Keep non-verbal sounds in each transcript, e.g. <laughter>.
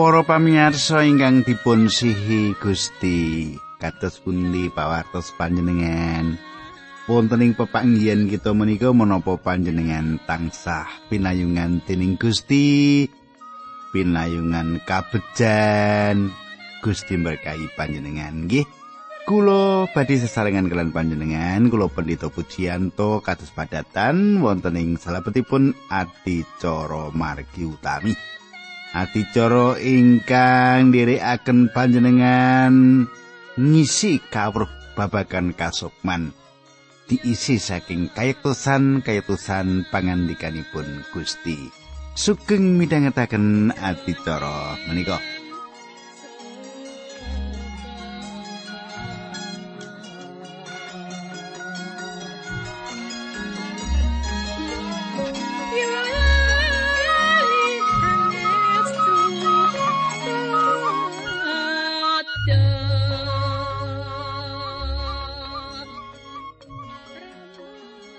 Para pamirsa ingkang dipun sihi Gusti, kados pundi pawartos panjenengan? Wonten ing pepanggihan kita menika menapa panjenengan tansah pinayungan dening Gusti, pinayungan kabejan Gusti berkahi panjenengan nggih. Kulo badhe sesarengan kalian panjenengan, kulo pendito pujianto kados padatan wonten ing salebetipun adicara margi utami. Adicara ingkang nderekaken panjenengan ngisi kawruh babagan kasukman diisi saking kayektosan kayektosan pangandikanipun Gusti. Sugeng midhangetaken adicara menika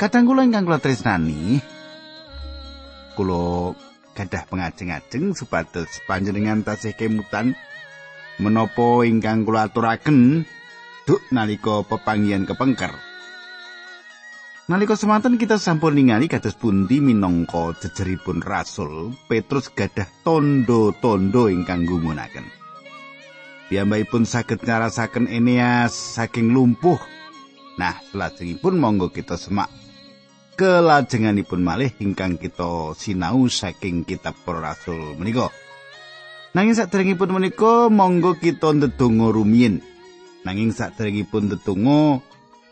Kadang kula ingkang kula tresnani kula gadah pengajeng-ajeng supados panjenengan tasih kemutan menapa ingkang kula aturaken duk nalika pepanggihan kepengker. Nalika semanten kita sampun ningali kados pundi minangka jejeripun rasul Petrus gadah tondo-tondo ingkang gumunaken. Piyambakipun saged ngarasaken Eneas saking lumpuh. Nah, selajengipun monggo kita semak kelajenganipun malih ingkang kita sinau saking kitab para rasul menika. Nanging sadèrèngipun menika monggo kita ndedonga rumiyin. Nanging sadèrèngipun ndedonga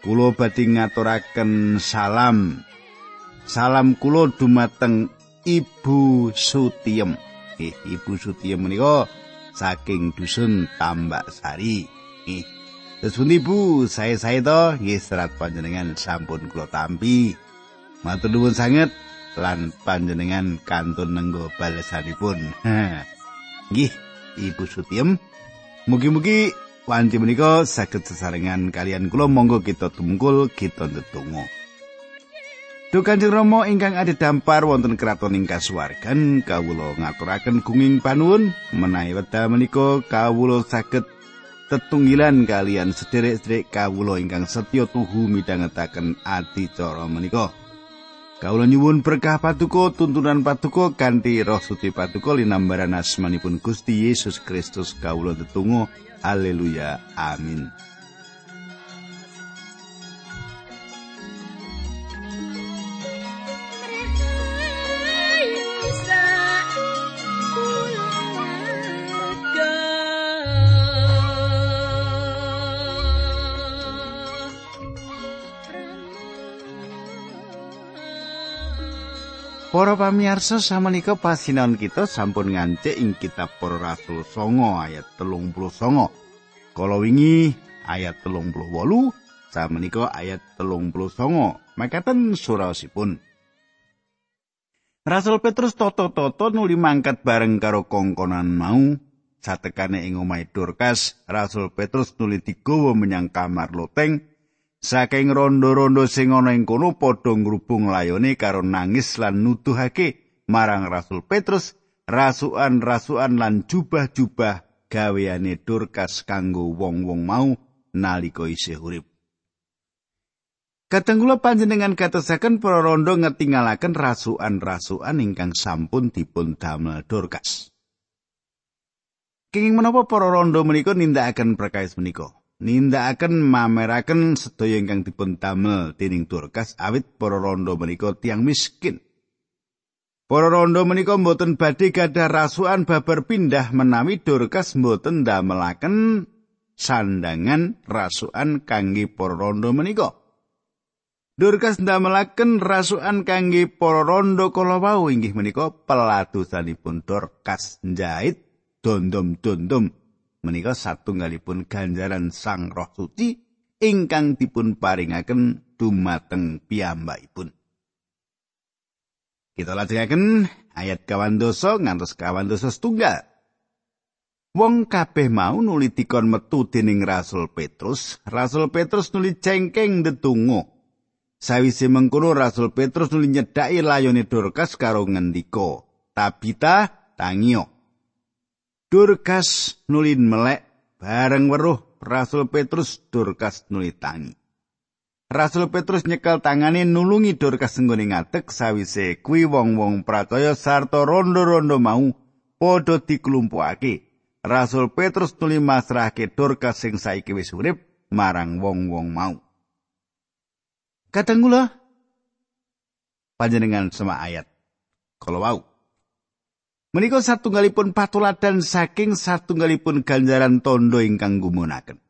kula badhe ngaturaken salam. Salam kula dumateng Ibu Sutiem. Eh, Ibu Sutiem menika saking dusun Tambak Sari. Eh, Terus Bu, saya-saya to nggih serat panjenengan sampun kula tampi. Matur nuwun sanget lan panjenengan kantun nenggo balesanipun. <laughs> Nggih, Ibu Sutiem. Mugi-mugi wanci menika saged sesarengan kalian kula monggo kita tumungkul kita ndedonga. Duh Kanjeng Rama ingkang dampar wonten kraton ing kasuwargan kawula ngaturaken gunging panuwun menawi wekdal menika kawula saged tetunggilan kalian sederek-sederek kawula ingkang setya tuhu midhangetaken adicara menika. Kawula nyuwun berkah patuko tuntunan patuko kanthi roh suci patuko linambaran asmanipun Gusti Yesus Kristus kawula tetunggu. Haleluya. Amin Para pamirsa samenika pasinaon kita sampun ngancik ing kitab Para Rasul 9 ayat 39. Kala wingi ayat 38, samenika ayat 39. Makaten surasipun. Rasul Petrus toto-toto nuli mangkat bareng karo kongkonan mau. Satekane ing omahe Dorcas, Rasul Petrus nuli digawa menyang kamar loteng Saking rondo-rondo sing ana ing kono padha ngrubung layone karo nangis lan nuduhake marang Rasul Petrus rasukan-rasukan lan jubah-jubah gaweane Dorcas kanggo wong-wong mau nalika isih urip. Katenggula panjenengan katosaken para rondo ngetingalaken rasukan-rasukan ingkang sampun dipun damel Dorcas. Kenging menapa para rondo menika nindakaken perkawis menika? Nindakaken mameraken sedaya ingkang dipun damel dening Dorcas awit para rondo menika tiang miskin. Para rondo menika mboten badhe gadah rasukan babar pindah menawi Dorcas mboten damelaken sandangan rasukan kangge para rondo menika. Dorcas ndamelaken rasukan kangge para rondo kala wau inggih menika peladosanipun Dorcas njait dondom-dondom menika satunggalipun ganjaran Sang Roh Suci ingkang dipun paringaken dumateng piyambakipun. Kita lajengaken ayat kawan dosa ngantos kawan dosa setunggal. Wong kabeh mau nuli dikon metu dening Rasul Petrus. Rasul Petrus nuli cengkeng detungo. Sawise mengkono Rasul Petrus nuli nyedhaki layone Dorcas karo ngendika, "Tabita, tangio." Dorcas nulin melek bareng weruh Rasul Petrus Dorcas nuli tangi. Rasul Petrus nyekel tangane nulungi Dorcas nggone ngadeg sawise kuwi wong-wong pracaya sarta rondo-rondo mau padha diklumpukake. Rasul Petrus nuli masrahke Dorcas sing saiki wis urip marang wong-wong mau. Katanggula panjenengan sama ayat. Kalau wau. Menika satunggalipun patuladan saking satunggalipun ganjaran tondo ingkang gumunaken.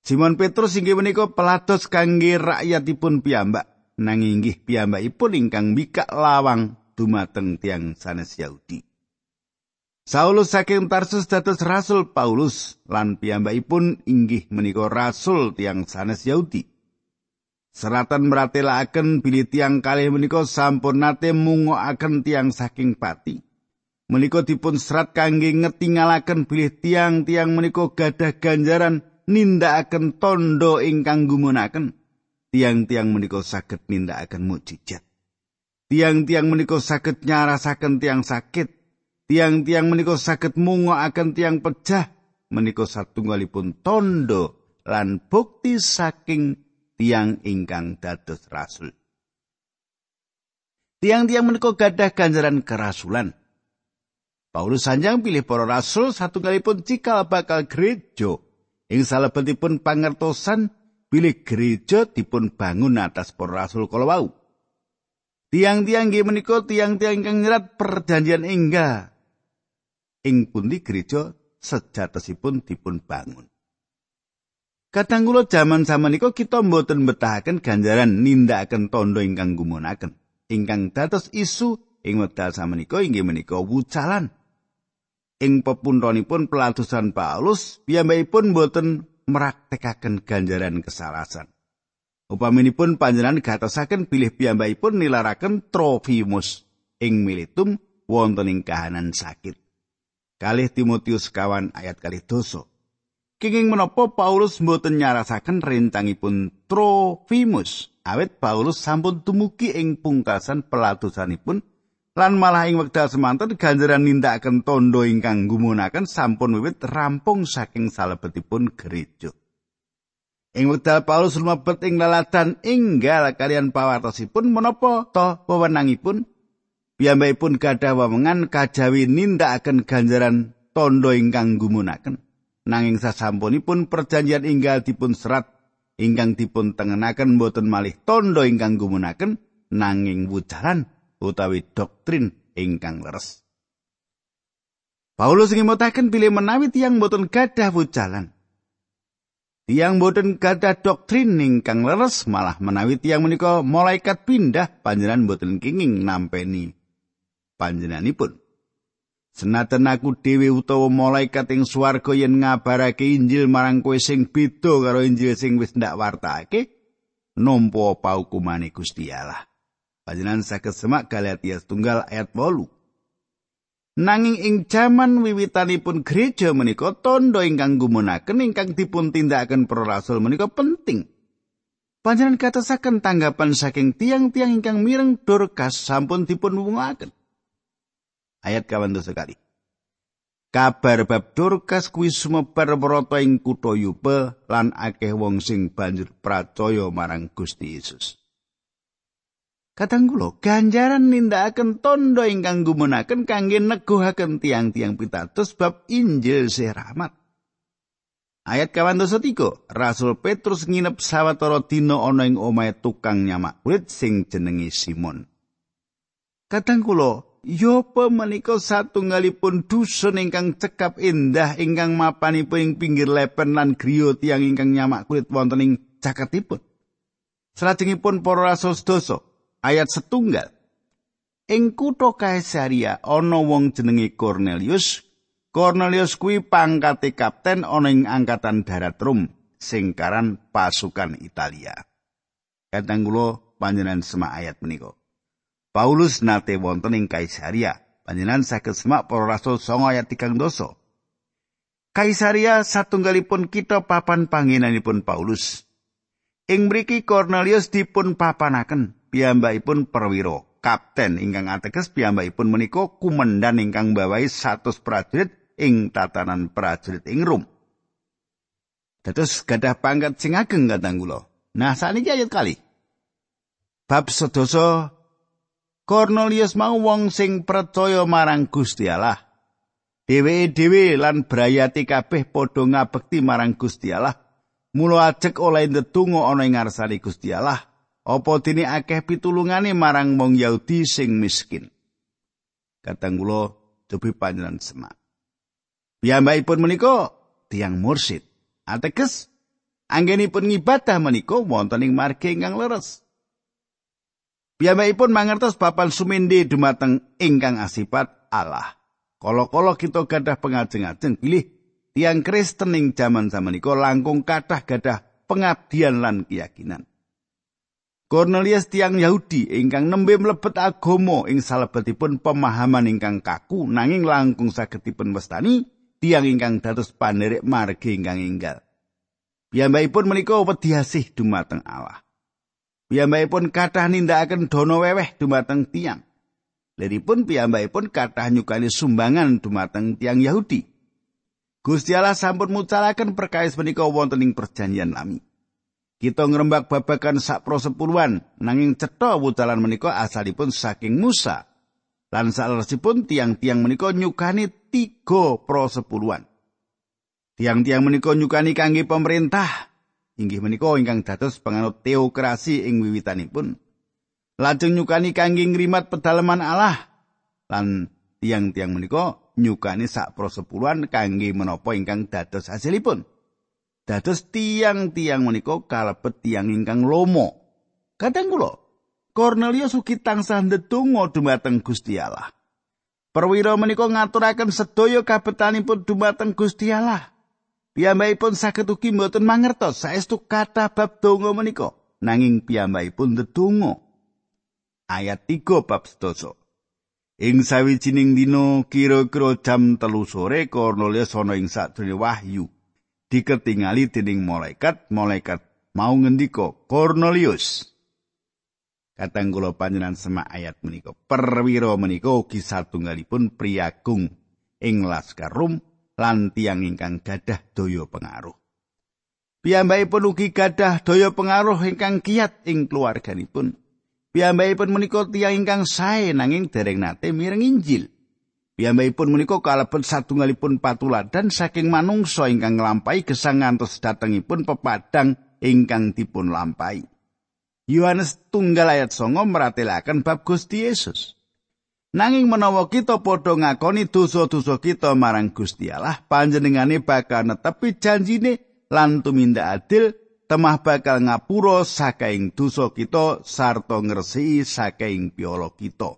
Simon Petrus inggih menika pelados kangge rakyatipun piyambak nanging inggih piyambakipun ingkang mikak lawang dumateng tiang sanes Yahudi. Saulus saking Tarsus dados Rasul Paulus lan piyambakipun inggih menika rasul tiang sanes Yahudi. Seratan meratelaken bilih tiang kalih menika sampun nate mungokaken tiang saking pati. Menika dipun serat kangge ngetingalaken bilih tiang-tiang menika gadah ganjaran nindakaken tondo ingkang gumunaken. Tiang-tiang menika saged nindakaken mukjizat. Tiang-tiang menika saged nyarasaken tiang sakit. Tiang-tiang menika saged mungokaken tiang pecah. Menika satunggalipun tondo lan bukti saking tiang ingkang dados rasul. Tiang-tiang menika gadah ganjaran kerasulan. Paulus sanjang pilih para rasul satu kali pun cikal bakal gereja. Ing salebetipun pangertosan pilih gereja dipun bangun atas para rasul kalau. Tiang-tiang nggih menika tiang-tiang ingkang nyerat perjanjian engga. Ing pundi gereja sejatosipun dipun bangun. Kadang kula jaman samenika kita mboten betahaken ganjaran nindakaken tondo ingkang gumunaken. Ingkang dados isu ing wekdal samenika inggih menika wucalan. Ing pepuntonipun pelatusan Paulus, piyambakipun mboten meraktekaken ganjaran kesalasan. Upaminipun panjenengan gatosaken bilih piyambakipun nilaraken Trofimus ing Miletum wonten ing kahanan sakit. Kalih Timotius kawan ayat kalih dosa. Kenging menapa Paulus mboten nyarasaken rencangipun Trofimus awet Paulus sampun tumugi ing pungkasan pelatusanipun lan malah ing wekdal semanten ganjaran nindakaken tondo ingkang gumunaken sampun wiwit rampung saking salebetipun gereja. Ing wekdal Paulus lumebet ing lalatan inggal kalian pawartosipun menapa to wewenangipun piyambakipun gadah wewengan kajawi nindakaken ganjaran tondo ingkang gumunaken. Nanging sasampunipun perjanjian inggal dipun serat ingkang dipun tengenaken boten malih tondo ingkang gumunaken nanging wujaran utawi doktrin ingkang leres. Paulus ngimutaken pilih menawi tiang boten gadah wujalan. Tiang boten gadah doktrin ingkang leres malah menawi tiang menika malaikat pindah panjenengan boten kenging nampeni panjenenganipun. Senajan aku dhewe utawa malaikat ing swarga yen ngabarake Injil marang kowe sing beda karo Injil sing wis ndak wartake, nampa paukumane Gusti Allah. Panjenengan saged semak Galatia tunggal ayat 8. Nanging ing jaman wiwitanipun gereja menika tondo ingkang gumunaken ingkang dipun tindakaken para rasul menika penting. Panjenengan katasaken tanggapan saking tiang-tiang ingkang mireng Dorcas sampun dipun wungaken. Ayat kawan sekali. Kabar bab Dorcas kuwi sumebar merata ing kutha Yupe lan akeh wong sing banjur pracaya marang Gusti Yesus. Kadang kula ganjaran nindakaken tondo ingkang gumunaken kangge neguhaken tiang-tiang pitados bab Injil sih rahmat. Ayat kawan dosa Rasul Petrus nginep sawetara dina ana ing omahe tukang nyamak kulit sing jenenge Simon. Kadang kula Yopo menika satunggalipun dusun ingkang cekap indah ingkang mapanipun ing pinggir lepen lan griya tiang ingkang nyamak kulit wonten ing caketipun. Salajengipun para rasul sedasa ayat setunggal. Ing kutha Kaisaria ana wong jenenge Cornelius. Cornelius kuwi pangkate kapten ana ing angkatan darat Rom sing pasukan Italia. Kadang kula panjenengan semak ayat menika. Paulus nate wonten ing Kaisaria. Panjenengan saged semak para rasul songo ayat tigang doso. Kaisaria satunggalipun kita papan panggenanipun Paulus. Ing mriki Cornelius dipun papanaken piyambakipun perwira kapten ingkang ateges piyambakipun menika kumendan ingkang bawahi 100 prajurit ing tatanan prajurit ing Rom. Dados gadah pangkat sing ageng kula. Nah, saniki ayat kali. Bab sedoso Cornelius mau wong sing percaya marang Gusti Allah. Dheweke dhewe lan brayati kabeh padha ngabekti marang Gusti Allah. Mula ajek oleh ndedonga ana ing ngarsane Gusti Allah. Apa dene akeh pitulungane marang wong Yahudi sing miskin. Katang kula cobi panjenengan semak. Piyambakipun menika tiang mursid. Ateges anggenipun ngibadah menika wonten ing marga ingkang leres. Piyambakipun mangertos papan sumindi dumateng ingkang asipat Allah. Kala-kala kita gadah pengajeng-ajeng pilih tiang Kristen ing jaman samenika langkung kathah gadah pengabdian lan keyakinan. Cornelius tiang Yahudi ingkang nembe mlebet agama ing salebetipun pemahaman ingkang kaku nanging langkung saged dipun wastani tiang ingkang dados panerek margi ingkang enggal. Piyambakipun menika wedi asih dumateng Allah. Piyambakipun kathah nindakaken dono weweh dumateng tiang. Liripun piyambakipun kathah nyukani sumbangan dumateng tiang Yahudi. Gusti Allah sampun mucalaken perkawis menika wonten ing perjanjian lami. Kita ngrembak babagan sak prosepuluhan nanging cetha wucalan menika asalipun saking Musa. Lan salesipun tiang-tiang menika nyukani tiga prosepuluhan. Tiang-tiang menika nyukani kangge pemerintah. Inggih menika ingkang dados penganut teokrasi ing wiwitanipun. Lajeng nyukani kangge ngrimat pedalaman Allah. Lan tiang-tiang menika nyukani sak prosepuluhan kangge menapa ingkang dados hasilipun. Dados tiang-tiang menika kalebet tiang ingkang lomo. Kadang kula Cornelius ugi tansah ndedonga dumateng Gusti Allah. Perwira menika ngaturaken sedaya kabetanipun dumateng Gusti Allah. Piyambakipun saged ugi mboten mangertos saestu kata bab donga menika, nanging piyambakipun ndedonga. Ayat 3 bab 7. Ing sawijining dina kira-kira jam telu sore Cornelius ana ing sadurunge wahyu. Diketingali dening malaikat, malaikat mau ngendika, "Cornelius." Katang kula panjenengan semak ayat menika. Perwira menika ugi satunggalipun priagung ing Laskar Rum lan tiyang ingkang gadah daya pengaruh. Piyambakipun ugi gadah daya pengaruh ingkang kiat ing keluarganipun. Piyambakipun menika tiyang ingkang sae nanging dereng nate mireng Injil. Piyambakipun menika kalebet satunggalipun patuladan saking manungsa ingkang nglampahi gesang ngantos datengipun pepadang ingkang dipun lampahi. Yohanes tunggal ayat songo meratelaken bab Gusti Yesus. Nanging menawa kita padha ngakoni dosa-dosa kita marang Gusti Allah, panjenengane bakal netepi janjine lan tumindak adil temah bakal ngapura saking dosa kita sarta ngresiki saking piolo kita.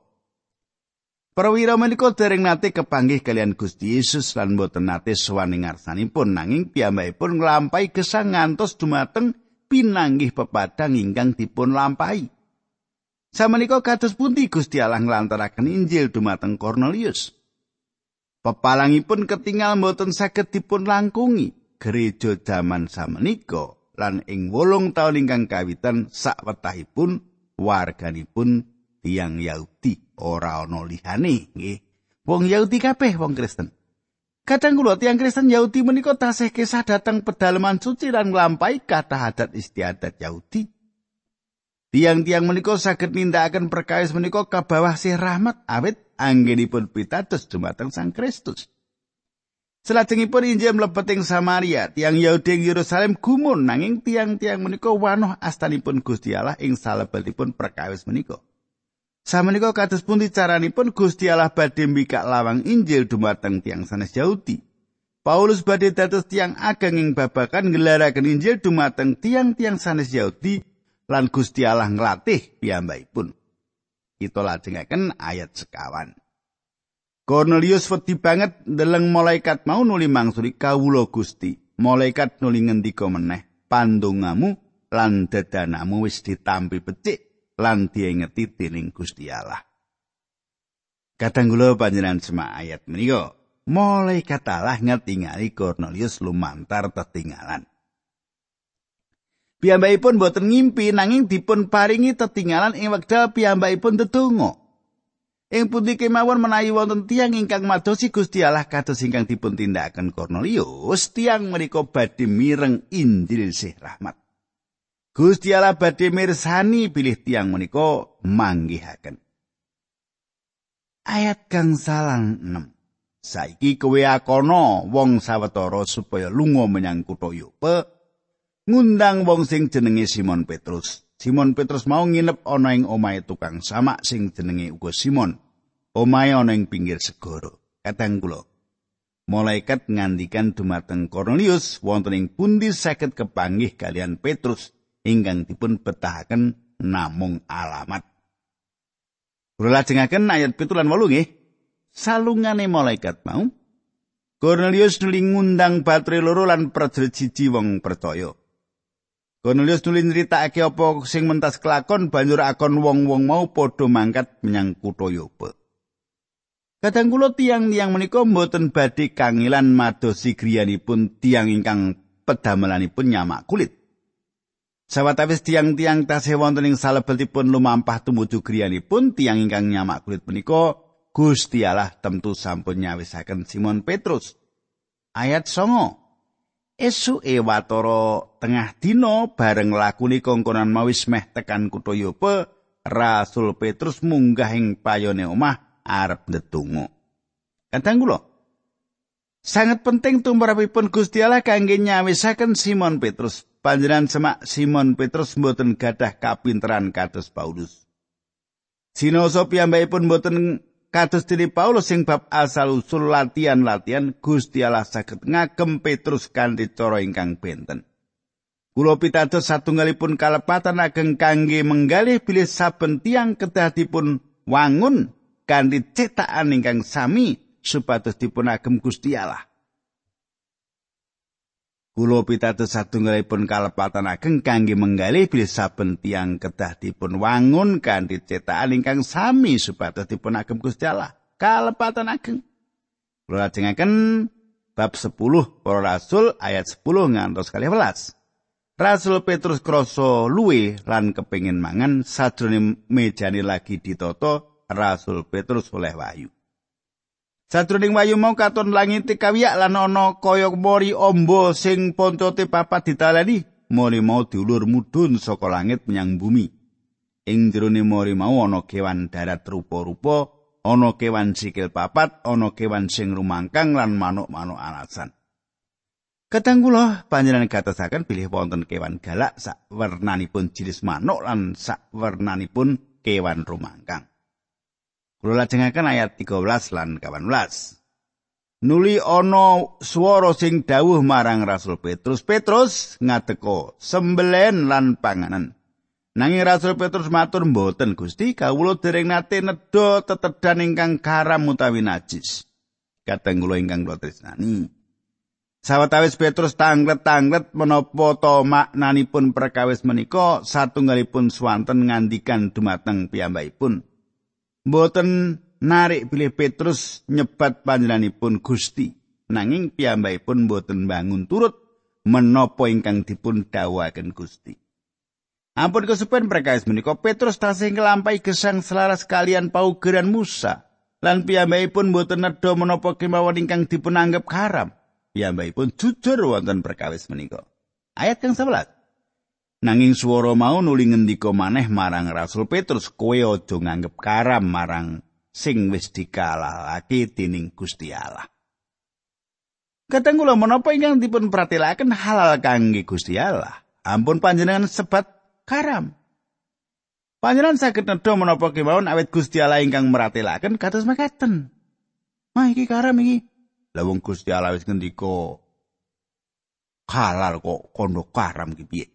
Perwira menika dereng nate kepanggih kalian Gusti Yesus lan boten nate sowan ing ngarsanipun nanging piyambakipun nglampahi gesang ngantos dumateng pinanggih pepadang ingkang dipun lampahi. Samenika kados pundi Gusti Allah nglantaraken Injil dumateng Cornelius. Pepalangipun ketinggal mboten saged dipun langkungi gereja jaman samenika lan ing wolung taun ingkang kawitan sakwetahipun warganipun tiang Yahudi ora ana lihane nggih. Wong Yahudi kabeh wong Kristen. Kadang kula tiang Kristen Yahudi menika tasih kisah datang pedalaman suci dan nglampahi kata adat istiadat Yahudi. Tiang-tiang menika saged nindakaken perkawis menika ka bawah si rahmat awit anggenipun pitados dumateng Sang Kristus. Selajengipun Injil mlebet ing Samaria, tiang Yahudi ing Yerusalem gumun nanging tiang-tiang menika wanoh astanipun Gusti Allah ing salebetipun perkawis menika. Samenika kados pundi caranipun Gusti Allah badhe mbikak lawang Injil dumateng tiang sanes Yahudi. Paulus badhe dados tiang ageng ing babakan ngelaraken Injil dumateng tiang-tiang sanes Yahudi lan Gusti Allah nglatih piyambakipun. Kita lajengaken ayat sekawan. Cornelius wedi banget ndeleng malaikat mau nuli mangsuli kawula Gusti. Malaikat nuli ngendika meneh, "Pandongamu lan dadanamu wis ditampi becik lan diengeti dening Gusti Allah. Kadang kula panjenengan semak ayat menika, mulai katalah ngetingali Cornelius lumantar tetinggalan. Piyambakipun boten ngimpi nanging dipun paringi tetinggalan ing wekdal piyambakipun tetunggo. Ing pundi kemawon menawi wonten tiang ingkang madosi Gusti Allah kados ingkang dipun tindakaken Kornelius, tiang menika badhe mireng Injil sih rahmat. Gusti Allah badhe mirsani bilih tiang menika manggihaken. Ayat kang salang 6. Saiki kowe akono wong sawetara supaya lunga menyang kutha Yope ngundang wong sing jenenge Simon Petrus. Simon Petrus mau nginep ana ing omahe tukang samak sing jenenge uga Simon. Omahe ana ing pinggir segara. Kadang kula Malaikat ngandikan dumateng Cornelius wonten ing pundi saged kepanggih kalian Petrus ingkang dipun betahaken namung alamat. Kula lajengaken ayat 7 lan 8 nggih. Salungane malaikat mau Cornelius nuli ngundang batre loro lan prajurit siji wong percaya. Cornelius nuli nyritakake apa sing mentas kelakon banjur akon wong-wong mau padha mangkat menyang kutha Yope. Kadang kula tiang-tiang menika mboten badhe kangilan madosi griyanipun tiang ingkang pedamelanipun nyamak kulit. Sawatawis tiang-tiang tasih wonten ing salebetipun lumampah tumuju griyanipun tiang ingkang nyamak kulit menika Gusti Allah tentu sampun nyawisaken Simon Petrus. Ayat songo. Esuke watara tengah dina bareng lakune kongkonan mawis meh tekan kutha Yope, Rasul Petrus munggah ing payone omah arep ndedonga. Kadang kula sangat penting tumrapipun Gusti Allah kangge nyawisaken Simon Petrus. Panjenengan semak Simon Petrus mboten gadah kapinteran kados Paulus. Sinoso piyambakipun mboten kados dene Paulus sing bab asal usul latihan-latihan Gusti Allah saged ngagem Petrus kanthi cara ingkang benten. Kula pitados satunggalipun kalepatan ageng kangge menggalih bilih saben tiang kedah dipun wangun kanthi cetakan ingkang sami supados dipun agem Gusti Allah. Kulo pitados satunggalipun kalepatan ageng kangge menggali bilih saben tiang kedah dipun wangun kanthi cetakan ingkang sami supados dipun agem Gusti Allah. Kalepatan ageng. Kulo lajengaken bab 10 para rasul ayat 10 ngantos 11. Rasul Petrus krasa luwe lan kepingin mangan sajroning mejane lagi ditoto Rasul Petrus oleh wahyu. Sadurunge wayu mau katon langit kawiyak lan ana kaya mori ombo sing poncote papat ditalani, mori mau diulur mudhun saka langit menyang bumi. Ing jerone mori mau ana kewan darat rupa-rupa, ana kewan sikil papat, ana kewan sing rumangkang lan manuk-manuk alasan. Kadang kula panjenengan gatosaken bilih wonten kewan galak sak wernanipun jinis manuk lan sak wernanipun kewan rumangkang. Kula lajengaken ayat 13 lan 18. Nuli ana swara sing dawuh marang Rasul Petrus, Petrus ngateko sembelen lan panganan. Nanging Rasul Petrus matur mboten Gusti, kawula dereng nate nedha tetedan ingkang karam utawi najis. Kadang kula ingkang kula tresnani. Sawetawis Petrus tanglet-tanglet menapa to maknanipun perkawis menika satunggalipun swanten ngandikan dumateng piyambakipun. Mboten narik bilih Petrus nyebat panjenenganipun Gusti. Nanging piyambakipun mboten bangun turut menapa ingkang dipun dawuhaken Gusti. Ampun kesupen perkawis menika Petrus tasih nglampahi gesang selaras kalian paugeran Musa. Lan piyambakipun mboten nedha menapa kemawon ingkang dipun anggap karam piyambakipun jujur wonten perkawis menika. Ayat yang 11 Nanging swara mau nuli ngendika maneh marang Rasul Petrus, "Kowe aja nganggep karam marang sing wis dikalalake dening Gusti Allah." Kadang kula menapa ingkang dipun pratelaken halal kangge Gusti Allah, ampun panjenengan sebat karam. Panjenengan saged nedha menapa kemawon awet Gusti Allah ingkang meratelaken kados mekaten. Mah iki karam iki. Lah wong Gusti Allah wis ngendika halal kok kondo karam ki piye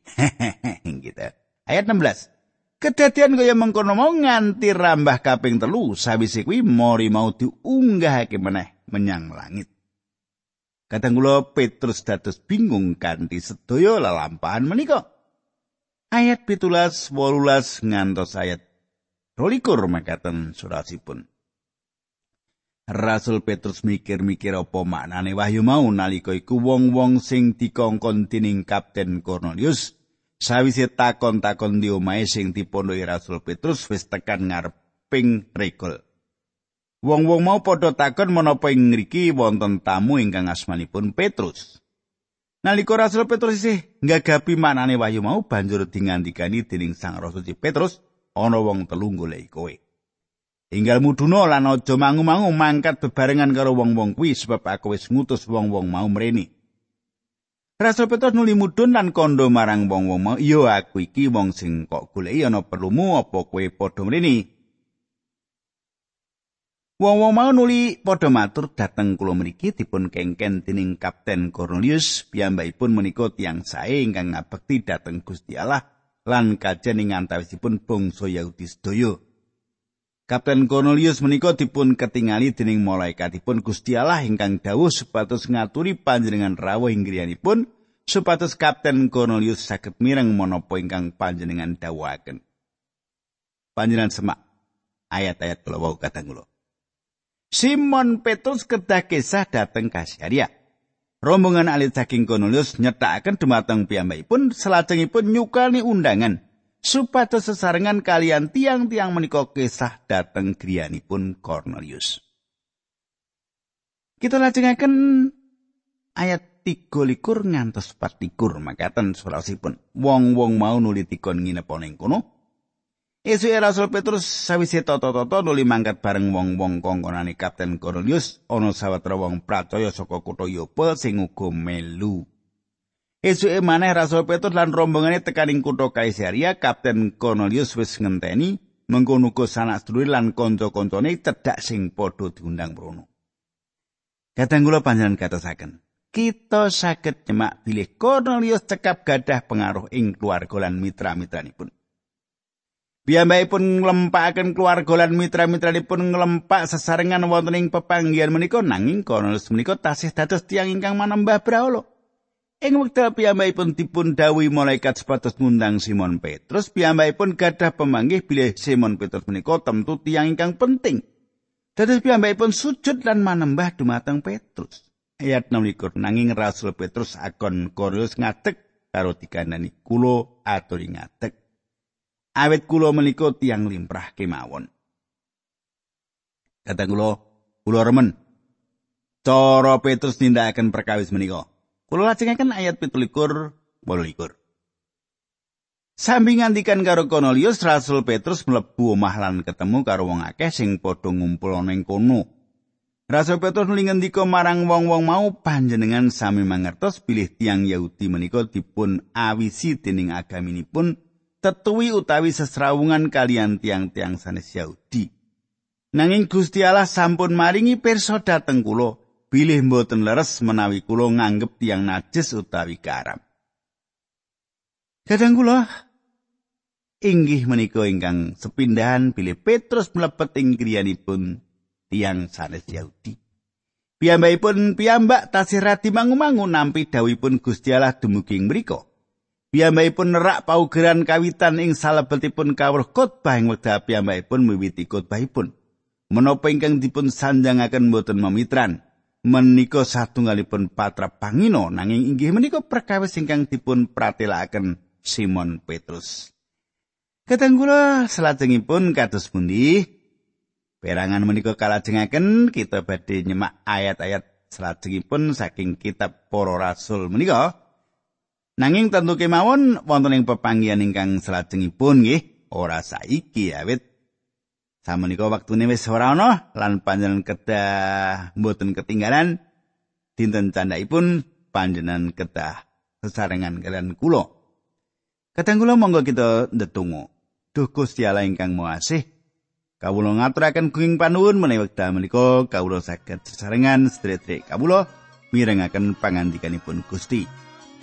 <laughs> gitu ayat 16 Kedadian kaya mengkono mau nganti rambah kaping telu sawise kuwi mori mau diunggahake meneh menyang langit. Kadang kula Petrus dados bingung kanthi sedaya lelampahan menika. Ayat 17 18 ngantos ayat 22 makaten surasipun. Rasul Petrus mikir-mikir apa maknane wahyu mau nalika iku wong-wong sing dikongkon dening Kapten Cornelius sawise takon-takon di omahe sing dipondoki Rasul Petrus wis tekan ngareping regol. Wong-wong mau padha takon menapa ing ngriki wonten tamu ingkang asmanipun Petrus. Nalika Rasul Petrus isih nggagapi manane wahyu mau banjur dingandikani dening Sang Rasul Petrus, ana wong telu goleki kowe. Inggal muduna lan aja mangu-mangu mangkat bebarengan karo wong-wong kuwi sebab aku wis ngutus wong-wong mau mrene. Rasul Petrus nuli mudhun lan kondo marang wong-wong mau, "Yo aku iki wong sing kok goleki ana perlumu apa kowe padha mrene?" Wong-wong mau nuli padha matur dhateng kula mriki dipun kengken dening Kapten Cornelius piyambakipun menika tiyang sae ingkang ngabekti dhateng Gusti Allah lan kajen ing antawisipun bangsa Yahudi sedaya. Kapten Cornelius menika dipun ketingali dening malaikatipun Gusti Allah ingkang dawuh supados ngaturi panjenengan rawuh ing griyanipun supados Kapten Cornelius saged mireng menapa ingkang panjenengan dawuhaken. Panjenengan semak ayat-ayat kula wau kadang. Simon Petrus kedah kisah dateng Kasaria. Rombongan alit saking Cornelius nyetakaken dumateng piyambakipun salajengipun nyukani undangan supados sesarengan kalian tiang-tiang menika kisah dateng griyanipun Cornelius. Kita lajengaken ayat 3 likur ngantos 4 likur makaten surasipun. Wong-wong mau nuli tikon nginep ning kono. Esu Rasul Petrus sawise tata-tata nuli mangkat bareng wong-wong kongkonane Kapten Cornelius ana sawetara wong pracaya saka kutha Yopa sing uga melu. Esu maneh Rasul Petrus lan rombongane tekaning kutha Kaisaria, Kapten Cornelius wis ngenteni mengkono uga sanak sedulur lan kanca-kancane cedhak sing padha diundang mrono. Kadang kula panjenengan katosaken, kita saged nyemak bilih Cornelius cekap gadah pengaruh ing keluarga lan mitra-mitranipun. Piyambakipun nglempakaken keluarga lan mitra-mitranipun nglempak sesarengan wonten ing pepanggihan menika nanging Cornelius menika tasih dados tiyang ingkang manembah brahala. Ing wekdal piyambakipun dipun dawuhi malaikat sepatus ngundang Simon Petrus, piyambakipun gadah pemanggih bilih Simon Petrus menika tentu tiyang ingkang penting. Dados piyambakipun sujud lan manembah dumateng Petrus. Ayat 6 nanging Rasul Petrus akon Cornelius ngadeg karo dikandani kulo aturi ngadeg. awet kula menika tiang limprah kemawon. Kata kula, kula remen. Cara Petrus nindakaken perkawis menika. Kula lajengaken ayat 17 18. Sambi ngantikan karo Cornelius, Rasul Petrus mlebu omah lan ketemu karo wong akeh sing padha ngumpul ana ing kono. Rasul Petrus nuli ngendika marang wong-wong mau panjenengan sami mangertos bilih tiang Yahudi menika dipun awisi dening agaminipun tetuwi utawi sesrawungan kalian tiang-tiang sanes Yahudi. Nanging Gusti Allah sampun maringi pirsa dhateng kula, bilih mboten leres menawi kula nganggep tiang najis utawi karam. Kadang kula inggih menika ingkang sepindahan bilih Petrus mlebet ing griyanipun tiang sanes Yahudi. Piyambakipun piyambak tasih radi mangu-mangu nampi dawuhipun Gusti Allah dumugi mriku. Piyambakipun nerak paugeran kawitan ing salebetipun kawruh khotbah ing wekdal piyambakipun miwiti khotbahipun. Menapa ingkang dipun sanjangaken boten memitran, menika satunggalipun patra pangino nanging inggih menika perkawis ingkang dipun pratelakaken Simon Petrus. Kadang kula salajengipun kados pundi? Perangan menika kalajengaken kita badhe nyemak ayat-ayat salajengipun saking kitab Para Rasul menika. Nanging tentu kemawon wonten ing pepanggihan ingkang salajengipun nggih ora saiki awit samenika waktune wis ora ana lan panjenengan kedah mboten ketinggalan dinten candhaipun panjenengan kedah sesarengan kalian kula. Kadang kula monggo kita ndedonga. Duh Gusti Allah ingkang Maha Kawula ngaturaken kuing panuwun menawi wekdal menika kawula saged sesarengan sedherek kawula mirengaken pangandikanipun Gusti.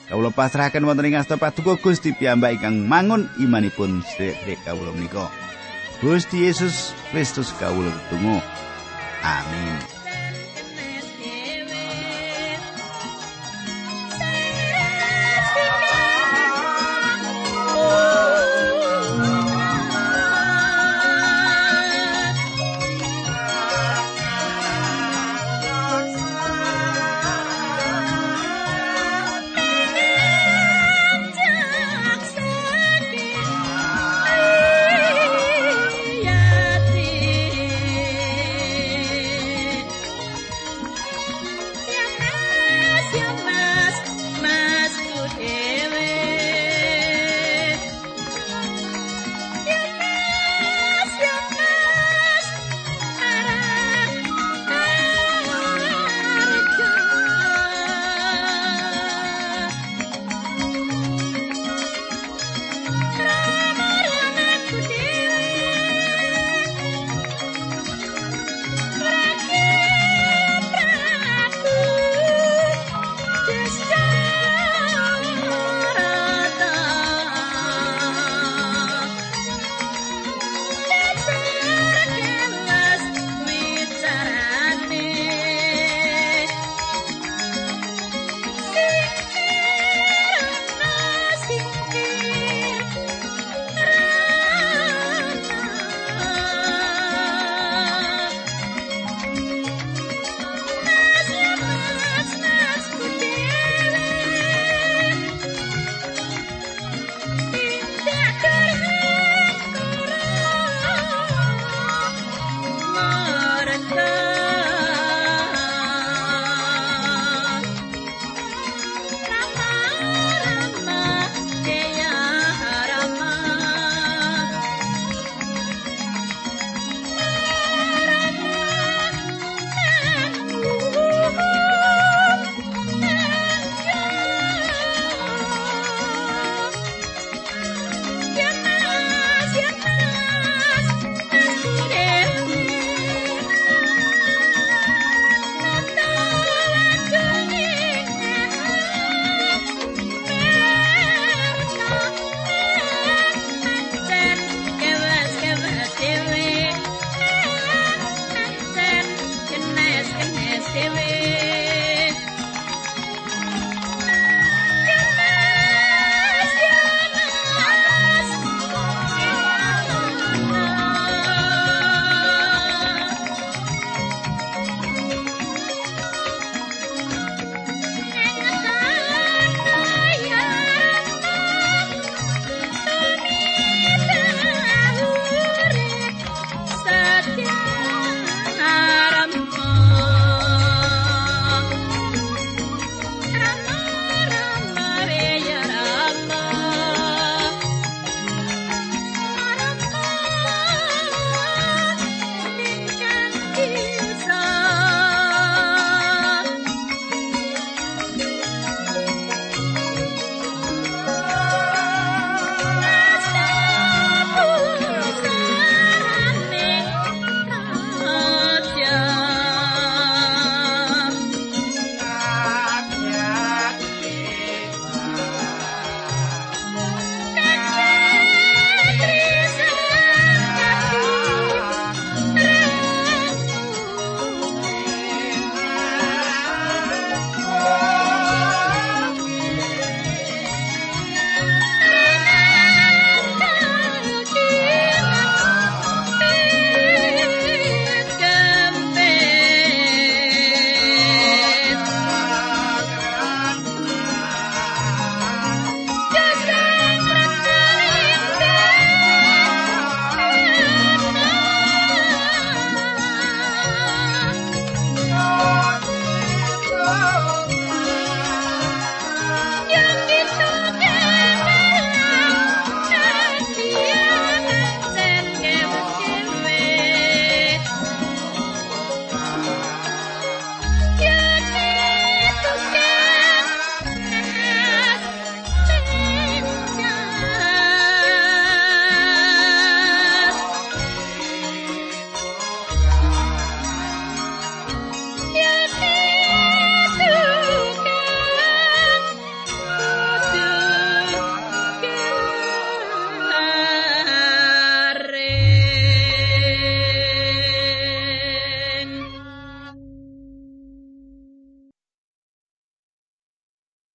Kawula pasrahaken wonten ing asta paduka Gusti piyambak ingkang mangun imanipun sedherek kawula menika. Gusti Yesus Kristus kawula tunggu. Amin.